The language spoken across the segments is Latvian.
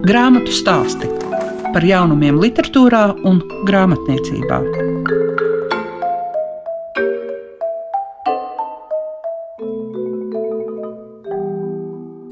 Grāmatu stāsti par jaunumiem, literatūrā un grāmatniecībā.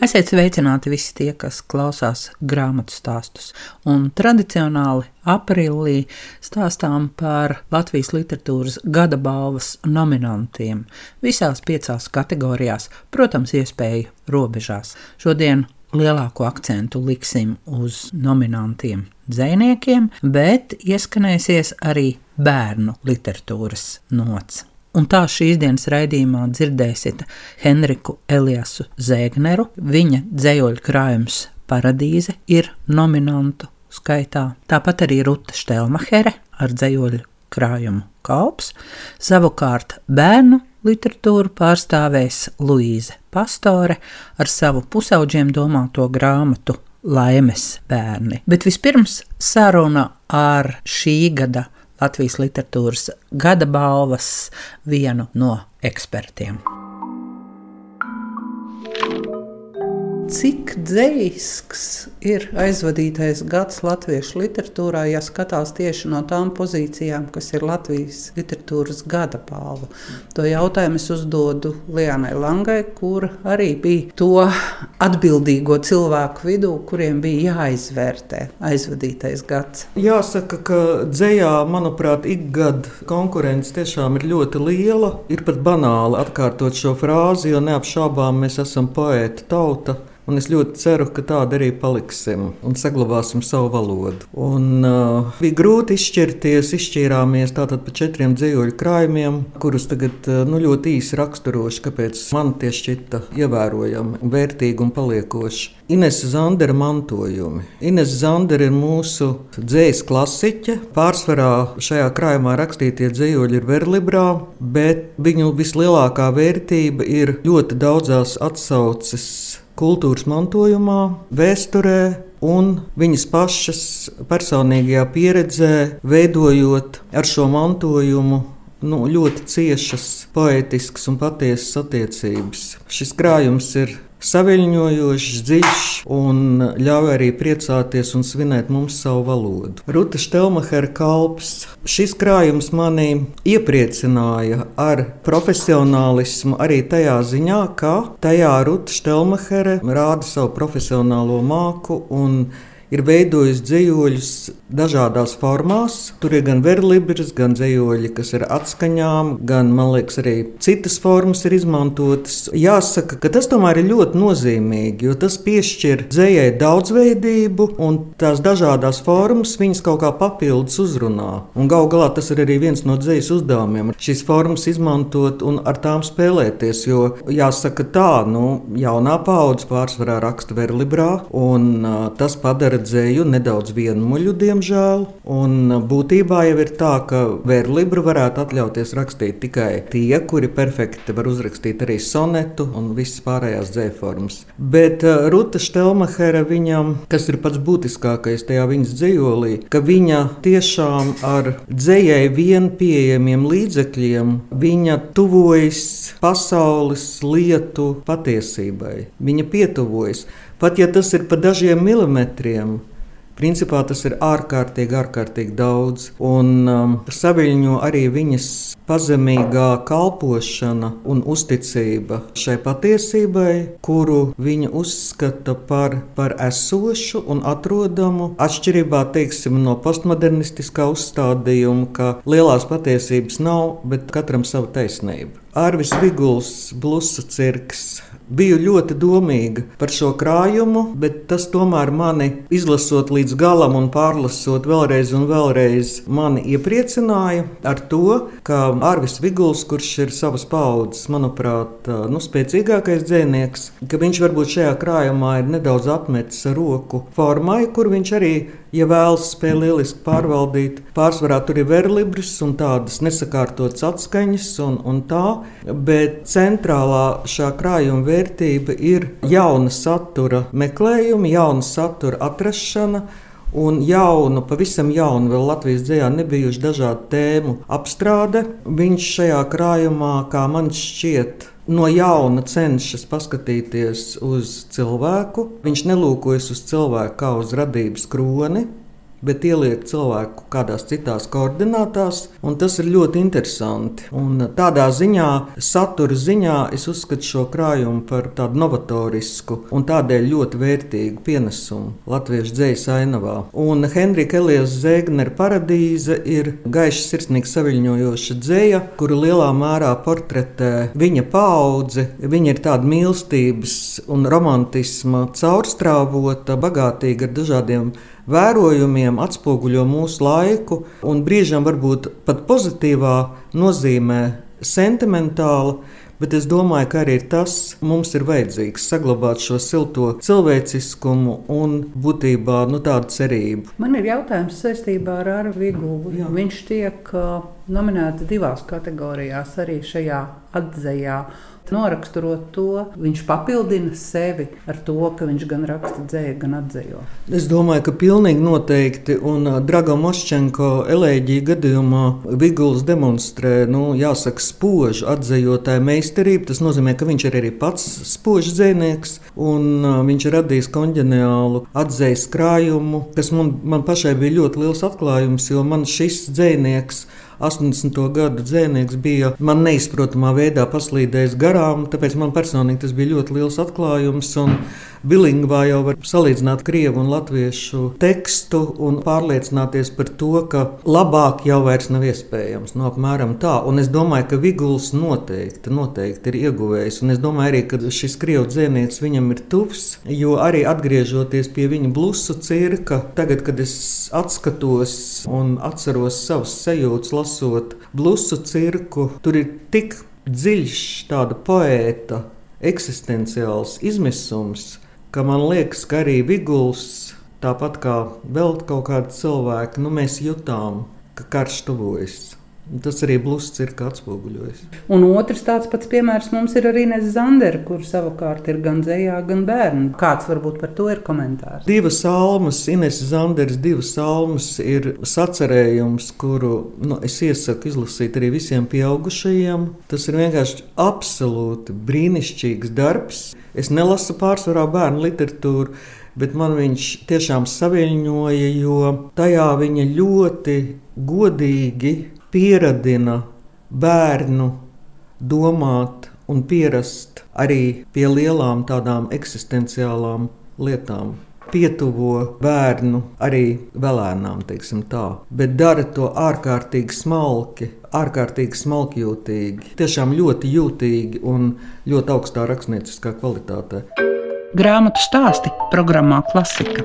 Esiet sveicināti visi tie, kas klausās grāmatu stāstus. Un tradicionāli aprīlī stāstām par Latvijas literatūras gada balvas nominantiem. Visās piecās kategorijās, protams, iespēju robežās. Šodien lielāko akcentu liksim uz nominantiem dziniekiem, bet ieskanēsies arī bērnu literatūras nots. Un tā šīs dienas raidījumā dzirdēsiet Henriku Eliasu Zēgneru. Viņa dzējoļu krājums Paradīze ir nominantu skaitā. Tāpat arī Ruta Štelmahere ar dzējoļu krājumu Kalps. Savukārt bērnu literatūru pārstāvēs Luīze Pastore ar savu pusauģiem domāto grāmatu Laimes bērni. Bet vispirms saruna ar šī gada Latvijas literatūras gada balvas vienu no ekspertiem. Cik dzīsks ir aizvadītais gads latviešu literatūrā, ja skatās tieši no tām pozīcijām, kas ir Latvijas literatūras gada balva? To jautājumu es uzdodu Lianai Langai, kur arī bija to atbildīgo cilvēku vidū, kuriem bija jāizvērtē aizvadītais gads. Jāsaka, ka dzējā, manuprāt, ikgada konkurence tiešām ir ļoti liela. Ir pat banāli atkārtot šo frāzi, jo neapšaubām mēs esam poēta tauta. Un es ļoti ceru, ka tāda arī paliksim un saglabāsim savu valodu. Un, uh, bija grūti izšķirties, izšķīrāmies tātad pa četriem dzīvoļu krājumiem, kurus tagad uh, nu, ļoti īsi raksturoši, kāpēc man tie šķita ievērojami, vērtīgi un paliekoši. Ines Zandera mantojumi. Ines Zandera ir mūsu dzīslas klasiķe. Pārsvarā šajā krājumā rakstītie dzīvoļi ir verlibrā, bet viņu vislielākā vērtība ir ļoti daudzās atsauces kultūras mantojumā, vēsturē un viņas pašas personīgajā pieredzē, veidojot ar šo mantojumu nu, ļoti ciešas, poetiskas un patiesas attiecības. Šis krājums ir saviņojošs, dziļš un ļauj arī priecāties un svinēt mums savu valodu. Ruta Štelmachera kalps. Šis krājums mani iepriecināja ar profesionālismu arī tajā ziņā, ka tajā Ruta Štelmachera rāda savu profesionālo māku un ir veidojis dzīsļus dažādās formās. Tur ir gan verlibrs, gan dzīsļi, kas ir atskaņām, gan, man liekas, arī citas formas ir izmantotas. Jāsaka, ka tas tomēr ir ļoti nozīmīgi, jo tas piešķir dzējai daudzveidību, un tās dažādas formas viņas kaut kā papildus uzrunā. Un gal galā tas ir arī viens no dzīslas uzdevumiem - šīs formas izmantot un ar tām spēlēties. Jo jāsaka tā, nu, jaunā paudze pārsvarā raksta verlibrā, un uh, tas padara dzēju nedaudz vienmuļu, diemžēl. Un būtībā jau ir tā, ka verlibru varētu atļauties rakstīt tikai tie, kuri perfekti var uzrakstīt arī sonetu un visas pārējās dzēju formas. Bet uh, Ruta Štelmachera viņam, kas ir pats būtiskākais tajā viņas dzējolī, ka viņa tiešām ar dzējai vien pieejamiem līdzekļiem, viņa tuvojas pasaules lietu patiesībai. Viņa pietuvojas. Pat ja tas ir pa dažiem milimetriem, Principā tas ir ārkārtīgi, ārkārtīgi daudz. Un um, saviņo arī viņas pazemīgā kalpošana un uzticība šai patiesībai, kuru viņa uzskata par, par esošu un atrodamu. Atšķirībā teiksim, no postmodernistiskā uzstādījuma, ka lielās patiesības nav, bet katram sava taisnība. Arvis Viguls, Blusa cirks Biju ļoti domīga par šo krājumu, bet tas tomēr mani izlasot līdz galam un pārlasot vēlreiz un vēlreiz, mani iepriecināja ar to, ka Arvis Viguls, kurš ir savas paudzes, manuprāt, nu, spēcīgākais dzinieks, ka viņš varbūt šajā krājumā ir nedaudz atmetis ar roku formai, kur viņš arī ja vēlas spēli lieliski pārvaldīt. Pārsvarā tur ir verlibris un tādas nesakārtotas atskaņas un, un tā, bet centrālā šā krājuma vērtība ir jauna satura meklējumi, jauna satura atrašana. Un jaunu, pavisam jaunu, vēl Latvijas dzīslā nebijuši dažādu tēmu apstrāde. Viņš šajā krājumā, kā man šķiet, no jauna cenšas paskatīties uz cilvēku. Viņš nelūkojas uz cilvēku kā uz radības kroni, bet ieliek cilvēku kādās citās koordinātās, un tas ir ļoti interesanti. Un tādā ziņā, satura ziņā, es uzskatu šo krājumu par tādu novatorisku un tādēļ ļoti vērtīgu pienesumu latviešu dzīslas ainavā. Un Henrika Elijas Zēgnera paradīze ir gaiša, sirsnīga, saviņojoša dzēja, kuru lielā mērā portretē viņa paudze. Viņa ir tāda mīlestības un romantisma caurstrāvota, bagātīga ar dažādiem vērojumiem atspoguļo mūsu laiku, un brīžam varbūt pat pozitīvā nozīmē sentimentāla. Bet es domāju, ka arī tas mums ir vajadzīgs saglabāt šo silto cilvēciskumu un būtībā nu, tādu cerību. Man ir jautājums saistībā ar Arvu Vigulu. Viņš tiek uh, nominēts divās kategorijās, arī šajā atzējā. Noraksturot to, viņš papildina sevi ar to, ka viņš gan raksta dzēju, gan atzējo. Es domāju, ka pilnīgi noteikti, un Draga Moščenko elēģija gadījumā Viguls demonstrē, nu, jāsaka, spožu atzējotāju meistarību. Tas nozīmē, ka viņš ir arī pats spožs dzēnieks, un viņš ir radījis konģeniālu atzējas krājumu, kas man, man pašai bija ļoti liels atklājums, jo man šis dzēnieks 80. gadu dzēnieks bija man neizprotamā veidā paslīdējis garām, tāpēc man personīgi tas bija ļoti liels atklājums. Bilingvā jau var salīdzināt krievu un latviešu tekstu un pārliecināties par to, ka labāk jau vairs nav iespējams. No nu, apmēram tā. Un es domāju, ka Viguls noteikti, noteikti ir ieguvējis. Un es domāju arī, ka šis krievu dzēnieks viņam ir tuvs, jo arī atgriežoties pie viņa blusu cirka, tagad, kad es atskatos un atceros savas sajūtas, lasot blusu cirku, tur ir tik dziļš tāda poēta eksistenciāls izmisums, ka man liekas, ka arī Viguls, tāpat kā vēl kaut kādi cilvēki, nu, mēs jutām, ka karš tuvojas. Tas arī blūzs ir atspoguļojis. Un otrs tāds pats piemērs mums ir arī Nēza Zandera, kur savukārt ir gan dzējā, gan bērnu. Kāds varbūt par to ir komentārs? Divas salmas, Ines Zanderas divas salmas ir sacerējums, kuru nu, es iesaku izlasīt arī visiem pieaugušajiem. Tas ir vienkārši absolūti brīnišķīgs darbs. Es nelasu pārsvarā bērnu literatūru, bet man viņš tiešām saviņoja, jo tajā viņa ļoti godīgi pieradina bērnu domāt un pierast arī pie lielām tādām eksistenciālām lietām. Pietuvo bērnu arī vēlēnām, teiksim tā, bet dara to ārkārtīgi smalki, ārkārtīgi smalkjūtīgi, tiešām ļoti jūtīgi un ļoti augstā rakstnieciskā kvalitātē. Grāmatu stāsti programmā Klasika.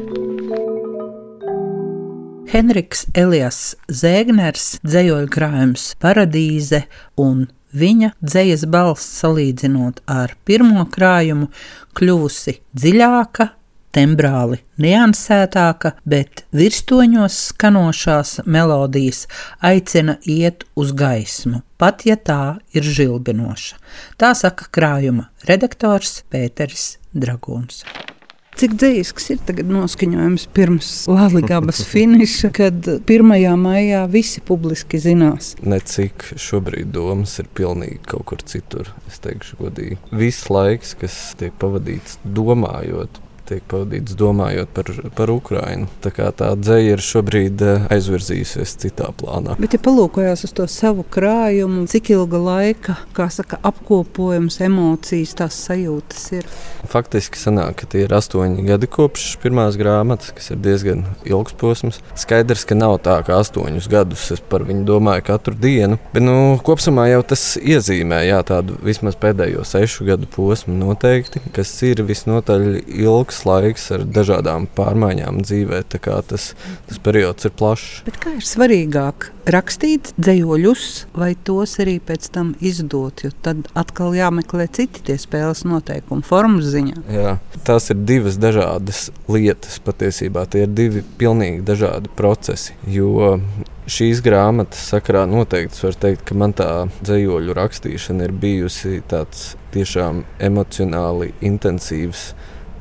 Henriks Elijas Zēgners, dzējoļu krājums Paradīze un viņa dzējas balss salīdzinot ar pirmo krājumu kļuvusi dziļāka, tembrāli niansētāka, bet virstoņos skanošās melodijas aicina iet uz gaismu, pat ja tā ir žilbinoša. Tā saka krājuma redaktors Pēteris Dragūns. Cik dzīsks ir tagad noskaņojums pirms Latvijas finiša, kad 1. maijā visi publiski zinās? Ne cik šobrīd domas ir pilnīgi kaut kur citur. Es teikšu, godīgi. Viss laiks, kas tiek pavadīts domājot tiek pavadīts domājot par, par Ukrajinu. Tā kā tā dzēja ir šobrīd eh, aizvirzījusies citā plānā. Bet, ja palūkojas uz to savu krājumu, cik ilga laika, kā saka, apkopojums, emocijas, tās sajūtas ir? Faktiski sanāk, ka tie ir astoņi gadi kopš pirmās grāmatas, kas ir diezgan ilgs posms. Skaidrs, ka nav tā, ka astoņus gadus es par viņu domāju katru dienu, bet nu, kopumā jau tas iezīmē jā, tādu vismaz pēdējo sešu gadu posmu noteikti, kas ir visnotaļ ilgs ilgs laiks ar dažādām pārmaiņām dzīvē. Tas, tas periods ir plašs. Bet kā ir svarīgāk rakstīt dzējoļus, vai tos arī pēc tam izdot? Jo tad atkal jāmeklē citi tie spēles noteikumi, formas ziņā. Jā, tās ir divas dažādas lietas patiesībā. Tie ir divi pilnīgi dažādi procesi. Jo šīs grāmatas sakarā noteikti var teikt, ka man tā dzējoļu rakstīšana ir bijusi tāds tiešām emocionāli intensīvs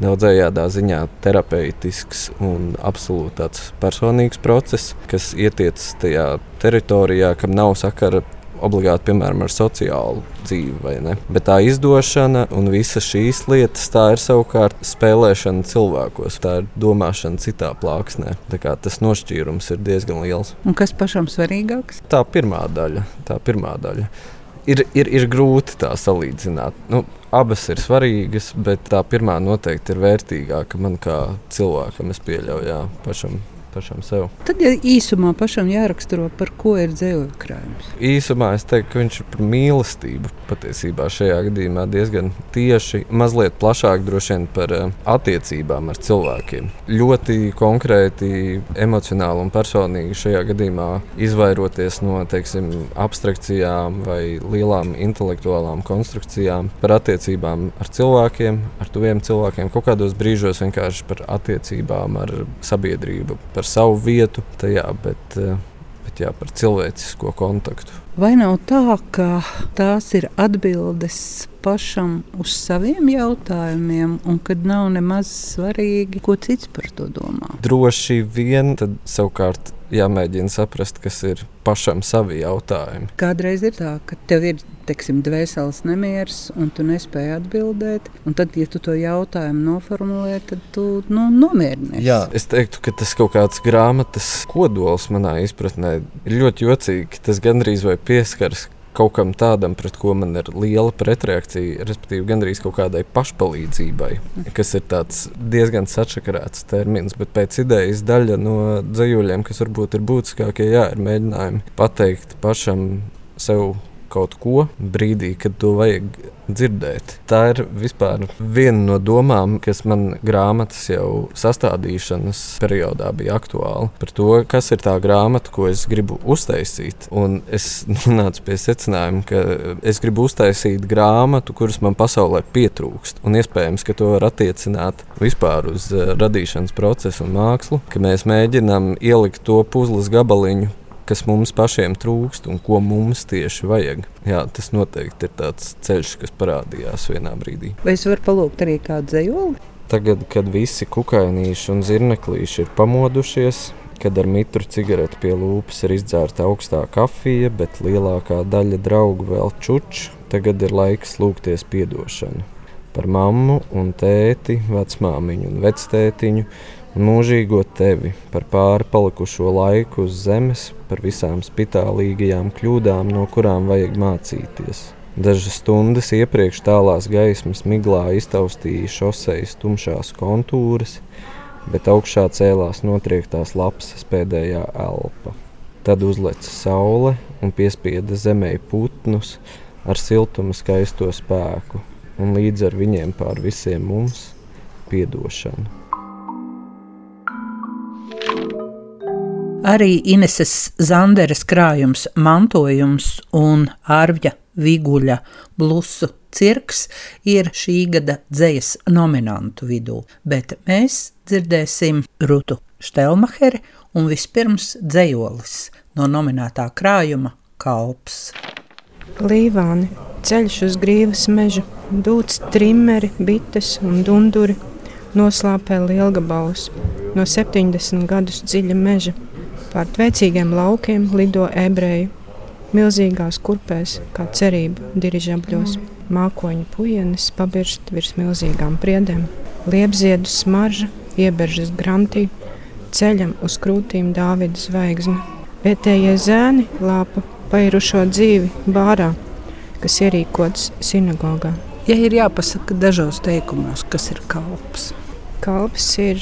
daudzējādā ziņā terapeitisks un absolūti tāds personīgs process, kas ietiec tajā teritorijā, kam nav sakara obligāti piemēram ar sociālu dzīvi, vai ne? Bet tā izdošana un visas šīs lietas, tā ir savukārt spēlēšana cilvēkos, tā ir domāšana citā plāksnē. Tas nošķīrums ir diezgan liels. Un kas pašam svarīgāks? Tā pirmā daļa. Tā pirmā daļa. Ir, ir, ir grūti tā salīdzināt. Nu, abas ir svarīgas, bet tā pirmā noteikti ir vērtīgāka man kā cilvēkam. Es pieļauju, jā, pašam pašam sev. Tad, ja īsumā pašam jāraksturo, par ko ir dzīvojuma krājums? Īsumā es teiktu, ka viņš ir par mīlestību. Patiesībā šajā gadījumā diezgan tieši, mazliet plašāk droši vien par eh, attiecībām ar cilvēkiem. Ļoti konkrēti, emocionāli un personīgi šajā gadījumā izvairoties no teiksim, abstrakcijām vai lielām intelektuālām konstrukcijām par attiecībām ar cilvēkiem, ar tuviem cilvēkiem, kaut kādos brīžos vienkārši par attiecībām ar sabiedrību, par par savu vietu tajā, bet, eh, bet jā, par cilvēcisko kontaktu. Vai nav tā, ka tās ir atbildes pašam uz saviem jautājumiem, un kad nav nemaz svarīgi, ko cits par to domā? Droši vien, tad savukārt jāmēģina saprast, kas ir pašam savi jautājumi. Kādreiz ir tā, ka tev ir teiksim, dvēseles nemieris, un tu nespēji atbildēt. Tad, ja tu to jautājumu noformulē, tad tu nu, nomierinies. Jā, es teiktu, ka tas kaut kāds grāmatas kodols manā izpratnē ir ļoti jocīgi. Tas gandrīz vai pieskaras kaut kam tādam, pret ko man ir liela pretreakcija, respektīvi, gandrīz kaut kādai pašpalīdzībai, kas ir diezgan sačakarēts termins. Bet pēc idejas daļa no dzējuļiem, kas varbūt ir būtiskākie, jā, ir mēģinājumi pateikt pašam sev kaut ko brīdī, kad to vajag dzirdēt. Tā ir vispār viena no domām, kas man grāmatas jau sastādīšanas periodā bija aktuāla. Par to, kas ir tā grāmata, ko es gribu uztaisīt. Un es nonācu pie secinājuma, ka es gribu uztaisīt grāmatu, kuras man pasaulē pietrūkst. Un iespējams, ka to var attiecināt vispār uz eh, radīšanas procesu un mākslu, ka mēs mēģinām ielikt to puzles gabaliņu kas mums pašiem trūkst un ko mums tieši vajag. Jā, tas noteikti ir tāds ceļš, kas parādījās vienā brīdī. Vai es varu palūgt arī kādu dzējoli? Tagad, kad visi kukainīši un zirneklīši ir pamodušies, kad ar mitru cigareti pie lūpas ir izdzērta augstā kafija, bet lielākā daļa draugu vēl čuč, tagad ir laiks lūgties atdošanu. Par mammu un tēti, vecmāmiņu un vectētiņu, un mūžīgo tevi, par pāri palikušo laiku uz zemes, par visām spitālīgajām kļūdām, no kurām vajag mācīties. Dažas stundas iepriekš tālās gaismas miglā iztaustīja šoseis tumšās kontūras, bet augšā cēlās notriektās lapsas pēdējā elpa. Tad uzleca saule un piespieda zemē putnus ar siltuma skaisto spēku, un līdz ar viņiem pār visiem mums piedošanu. Arī Ineses Zanderes krājums, mantojums un Arvja Viguļa blusu cirks ir šī gada dzējas nominantu vidū, bet mēs dzirdēsim Rutu Štelmacheri un vispirms dzējolis no nominētā krājuma Kalps. Līvāni, ceļš uz grīvas meža, dūts trimeri, bites un dunduri, noslāpē lielgabalus no 70 gadus dziļa meža Pār tveicīgiem laukiem lido ebreji, milzīgās kurpēs, kā cerība dirižabļos. Mākoņu pujienes pabirst virs milzīgām priedēm, liepziedu smarža, ieberžas grantī, ceļam uz krūtīm Dāvida zvaigzne. Vietējie zēni lāpa pairušo dzīvi bārā, kas ierīkots sinagogā. Ja ir jāpasaka dažos teikumos, kas ir kalps. Kalps ir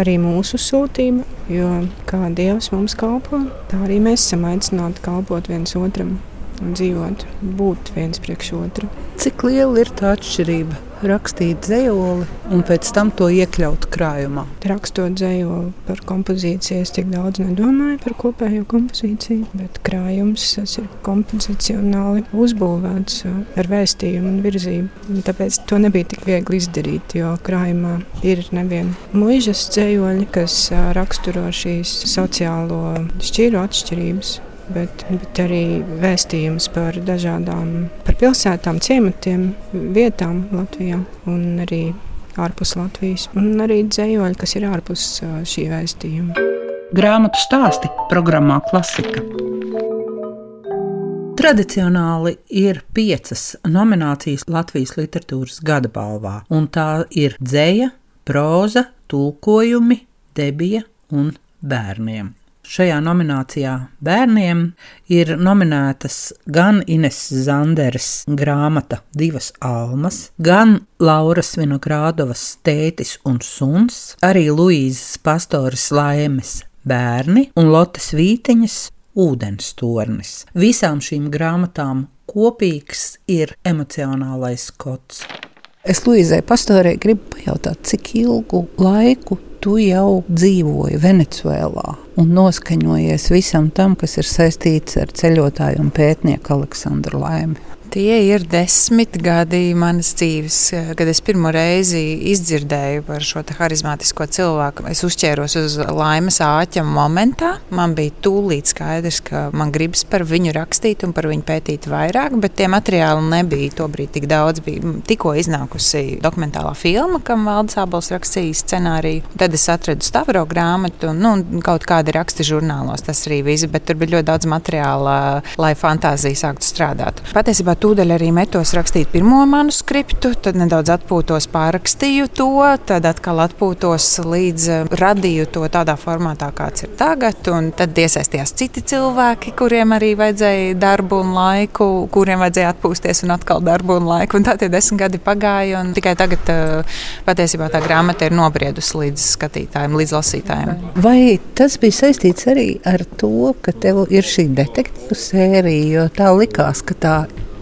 arī mūsu sūtība, jo kā Dievs mums kalpo, tā arī mēs esam aicināti kalpot viens otram un dzīvot, būt viens priekš otru. Cik liela ir tā atšķirība? Rakstīt dzējoli un pēc tam to iekļaut krājumā. Rakstot dzējoli par kompozīciju, es tik daudz nedomāju par kopējo kompozīciju, bet krājums tas ir kompozicionāli uzbūvēts uh, ar vēstījumu un virzību. Tāpēc to nebija tik viegli izdarīt, jo krājumā ir nevien muižas dzējoli, kas uh, raksturo šīs sociālo šķīru atšķirības bet, bet arī vēstījums par dažādām par pilsētām, ciematiem, vietām Latvijā un arī ārpus Latvijas, un arī dzējoļi, kas ir ārpus šī vēstījuma. Grāmatu stāsti programmā Klasika. Tradicionāli ir piecas nominācijas Latvijas literatūras gada balvā, un tā ir dzēja, proza, tulkojumi, debija un bērniem. Šajā nominācijā bērniem ir nominētas gan Ines Zanderes grāmata Divas almas, gan Lauras Vinogrādovas tētis un suns, arī Luīzes pastoras laimes bērni un Lotas Vīteņas ūdens tornis. Visām šīm grāmatām kopīgs ir emocionālais kods. Es Luīzai Pastorē gribu pajautāt, cik ilgu laiku tu jau dzīvoji Venecuēlā un noskaņojies visam tam, kas ir saistīts ar ceļotāju un pētnieku Aleksandru Laimi. Tie ir desmit gadi manas dzīves, kad es pirmo reizi izdzirdēju par šo harizmātisko cilvēku. Es uzķēros uz laimes āķa momentā. Man bija tūlīt skaidrs, ka man gribas par viņu rakstīt un par viņu pētīt vairāk, bet tie materiāli nebija tobrīd tik daudz. Bija tikko iznākusi dokumentālā filma, kam Valdis Abels rakstīja scenāriju. Tad es atradu Stavro grāmatu un nu, kaut kādi raksti žurnālos. Tas arī viss, bet tur bija ļoti daudz materiāla, lai fantāzija sāktu strādāt. Patiesībā tūdaļ arī metos rakstīt pirmo manuskriptu, tad nedaudz atpūtos, pārrakstīju to, tad atkal atpūtos līdz eh, radīju to tādā formātā, kāds ir tagad. Tad iesaistījās citi cilvēki, kuriem arī vajadzēja darbu un laiku, kuriem vajadzēja atpūsties un atkal darbu un laiku. Un tā tie desmit gadi pagāja, un tikai tagad eh, patiesībā tā grāmata ir nobriedusi līdz skatītājiem, līdz lasītājiem. Vai tas bija saistīts arī ar to, ka tev ir šī detektīvu sērija, jo tā likās, ka tā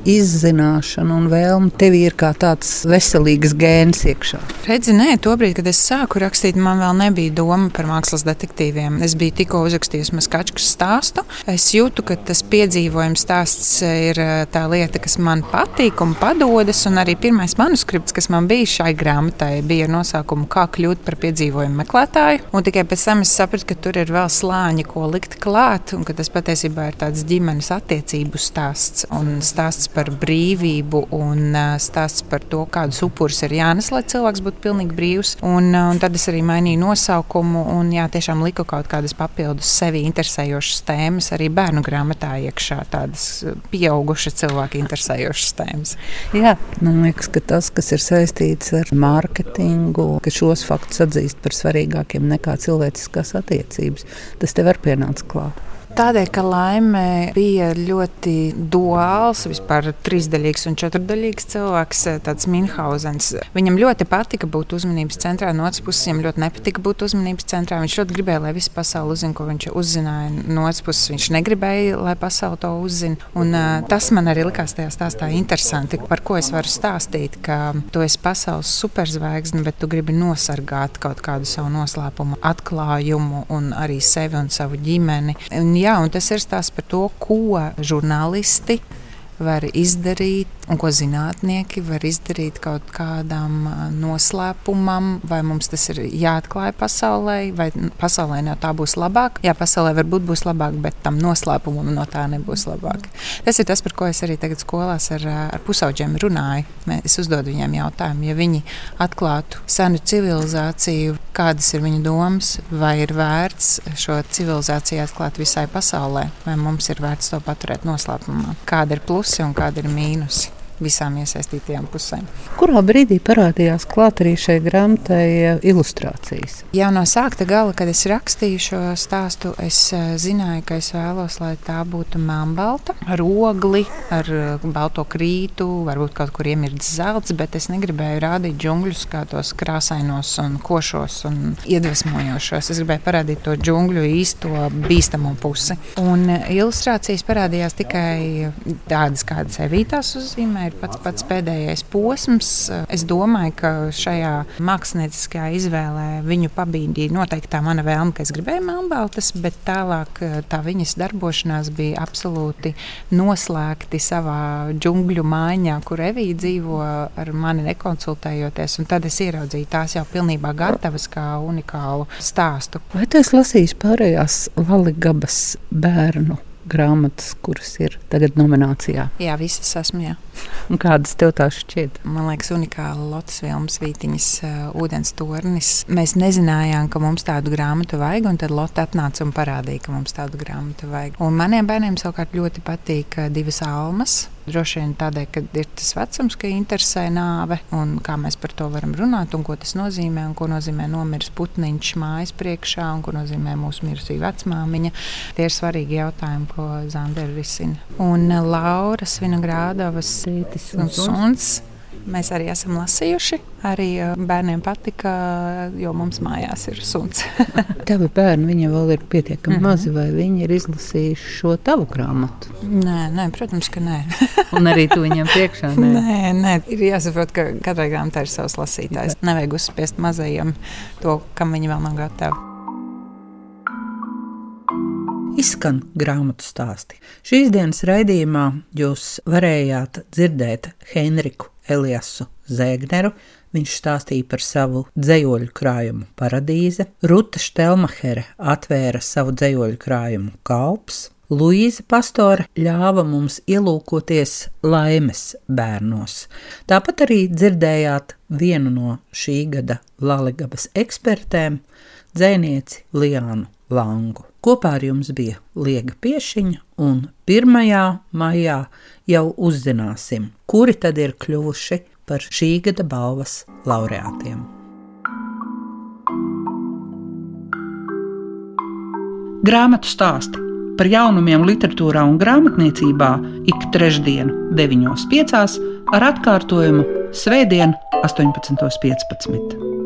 izzināšana un vēlme tev ir kā tāds veselīgs gēns iekšā? Redzi, nē, tobrīd, kad es sāku rakstīt, man vēl nebija doma par mākslas detektīviem. Es biju tikko uzrakstījis Maskačkas stāstu. Es jūtu, ka tas piedzīvojums stāsts ir eh, tā lieta, kas man patīk un padodas. Un arī pirmais manuskripts, kas man bija šai grāmatai, bija ar nosaukumu Kā kļūt par piedzīvojumu meklētāju. Un tikai pēc tam es sapratu, ka tur ir vēl slāņi, ko likt klāt, un ka tas patiesībā ir tāds ģimenes attiecību stāsts un stāsts par brīvību un stāsts par to, kādus upurus ir jānes, lai cilvēks būtu pilnīgi brīvs. Un, un tad es arī mainīju nosaukumu un jā, tiešām liku kaut kādas papildus sevi interesējošas tēmas arī bērnu grāmatā iekšā, tādas pieauguša cilvēka interesējošas tēmas. Jā, man liekas, ka tas, kas ir saistīts ar mārketingu, ka šos faktus atzīst par svarīgākiem nekā cilvēciskās attiecības, tas tev var pienākt klāt. Tādēļ, ka laime bija ļoti duāls, vispār trīsdaļīgs un četrdaļīgs cilvēks, tāds Minhausens. Viņam ļoti patika būt uzmanības centrā, no otras puses viņam ļoti nepatika būt uzmanības centrā. Viņš ļoti gribēja, lai visa pasaule uzzina, ko viņš uzzināja. No otras puses viņš negribēja, lai pasaule to uzzina. Un, uh, tas man arī likās tajā stāstā interesanti, par ko es varu stāstīt, ka tu esi pasaules superzvaigzne, bet tu gribi nosargāt kaut kādu savu noslēpumu, atklājumu un arī sevi un savu ģimeni. Un, jā, un tas ir stāsts par to, ko žurnālisti var izdarīt, un ko zinātnieki var izdarīt kaut kādam noslēpumam, vai mums tas ir jāatklāj pasaulē, vai pasaulē no tā būs labāk. Jā, pasaulē varbūt būs labāk, bet tam noslēpumam no tā nebūs labāk. Tas ir tas, par ko es arī tagad skolās ar, ar pusauģiem runāju. Es uzdodu viņiem jautājumu, ja viņi atklātu senu civilizāciju, kādas ir viņu domas, vai ir vērts šo civilizāciju atklāt visai pasaulē, vai mums ir vērts to paturēt noslēpumā. Kāda ir plusi un kāda ir mīnusi? Visām iesaistītajām pusēm. Kurā brīdī parādījās klāt arī šai grāmatai eh, ilustrācijas? Jau no sākta gala, kad es rakstīju šo stāstu, es eh, zināju, ka es vēlos, lai tā būtu melnbalta, ar ogli, ar eh, balto krītu, varbūt kaut kur iemirdzis zelts, bet es negribēju rādīt džungļus kā tos krāsainos un košos un iedvesmojošos. Es gribēju parādīt to džungļu īsto bīstamo pusi. Un ilustrācijas parādījās tikai tādas, kādas Evītās uzzīmē ir pats, pats pēdējais posms. Es domāju, ka šajā mākslinieckajā izvēlē viņu pabīdīja noteikti tā mana vēlme, ka es gribēju melnbaltas, bet tālāk eh, tā viņas darbošanās bija absolūti noslēgti savā džungļu mājā, kur Evija dzīvo ar mani nekonsultējoties. Tad es ieraudzīju tās jau pilnībā gatavas kā unikālu stāstu. Vai tu esi lasījis pārējās Latvijas bērnu grāmatas, kuras ir tagad nominācijā. Jā, visas esmu. Jā. Un kādas tev tās šķiet? Man liekas, unikāla Lotus Vilmas Vītiņas uh, ūdens tornis. Mēs nezinājām, ka mums tādu grāmatu vajag, un tad Lotte atnāca un parādīja, ka mums tādu grāmatu vajag. Un maniem bērniem savukārt ļoti patīk uh, divas almas. Droši vien tādēļ, ka ir tas vecums, ka interesē nāve un kā mēs par to varam runāt, un ko tas nozīmē, un ko nozīmē nomiris putniņš mājas priekšā, un ko nozīmē mūsu mirusī vecmāmiņa. Tie ir svarīgi jautājumi, ko Zandera risina. Un Laura Svinogrādovas Tētis un suns. Mēs arī esam lasījuši. Arī bērniem patika, jo mums mājās ir suns. Tavi bērni, viņi vēl ir pietiekami mm -hmm. mazi, vai viņi ir izlasījuši šo tavu grāmatu? Nē, nē protams, ka nē. Un arī tu viņiem priekšā nē. nē, nē, ir jāsaprot, ka katrai grāmatai ir savs lasītājs. Nevajag uzspiest mazajiem to, kam viņi vēl nav gatavi izskan grāmatu stāsti. Šīs dienas raidījumā jūs varējāt dzirdēt Henriku Eliasu Zēgneru. Viņš stāstīja par savu dzīslu krājumu paradīze. Ruta Štelmacher atvēra savu dzīslu krājumu kalps. Luīza Pastora ļāva mums ielūkoties laimes bērnos. Tāpat arī dzirdējāt vienu no šī gada Latvijas ekspertēm, dzēnieci Liānu Langu. Kopā ar jums bija Liega Piešiņa, un 1. maijā jau uzzināsim, kuri tad ir kļuvuši par šī gada balvas laureātiem. Grāmatu stāsti par jaunumiem literatūrā un grāmatniecībā ik trešdienu, 9.5. ar atkārtojumu Svētdien, 18.15.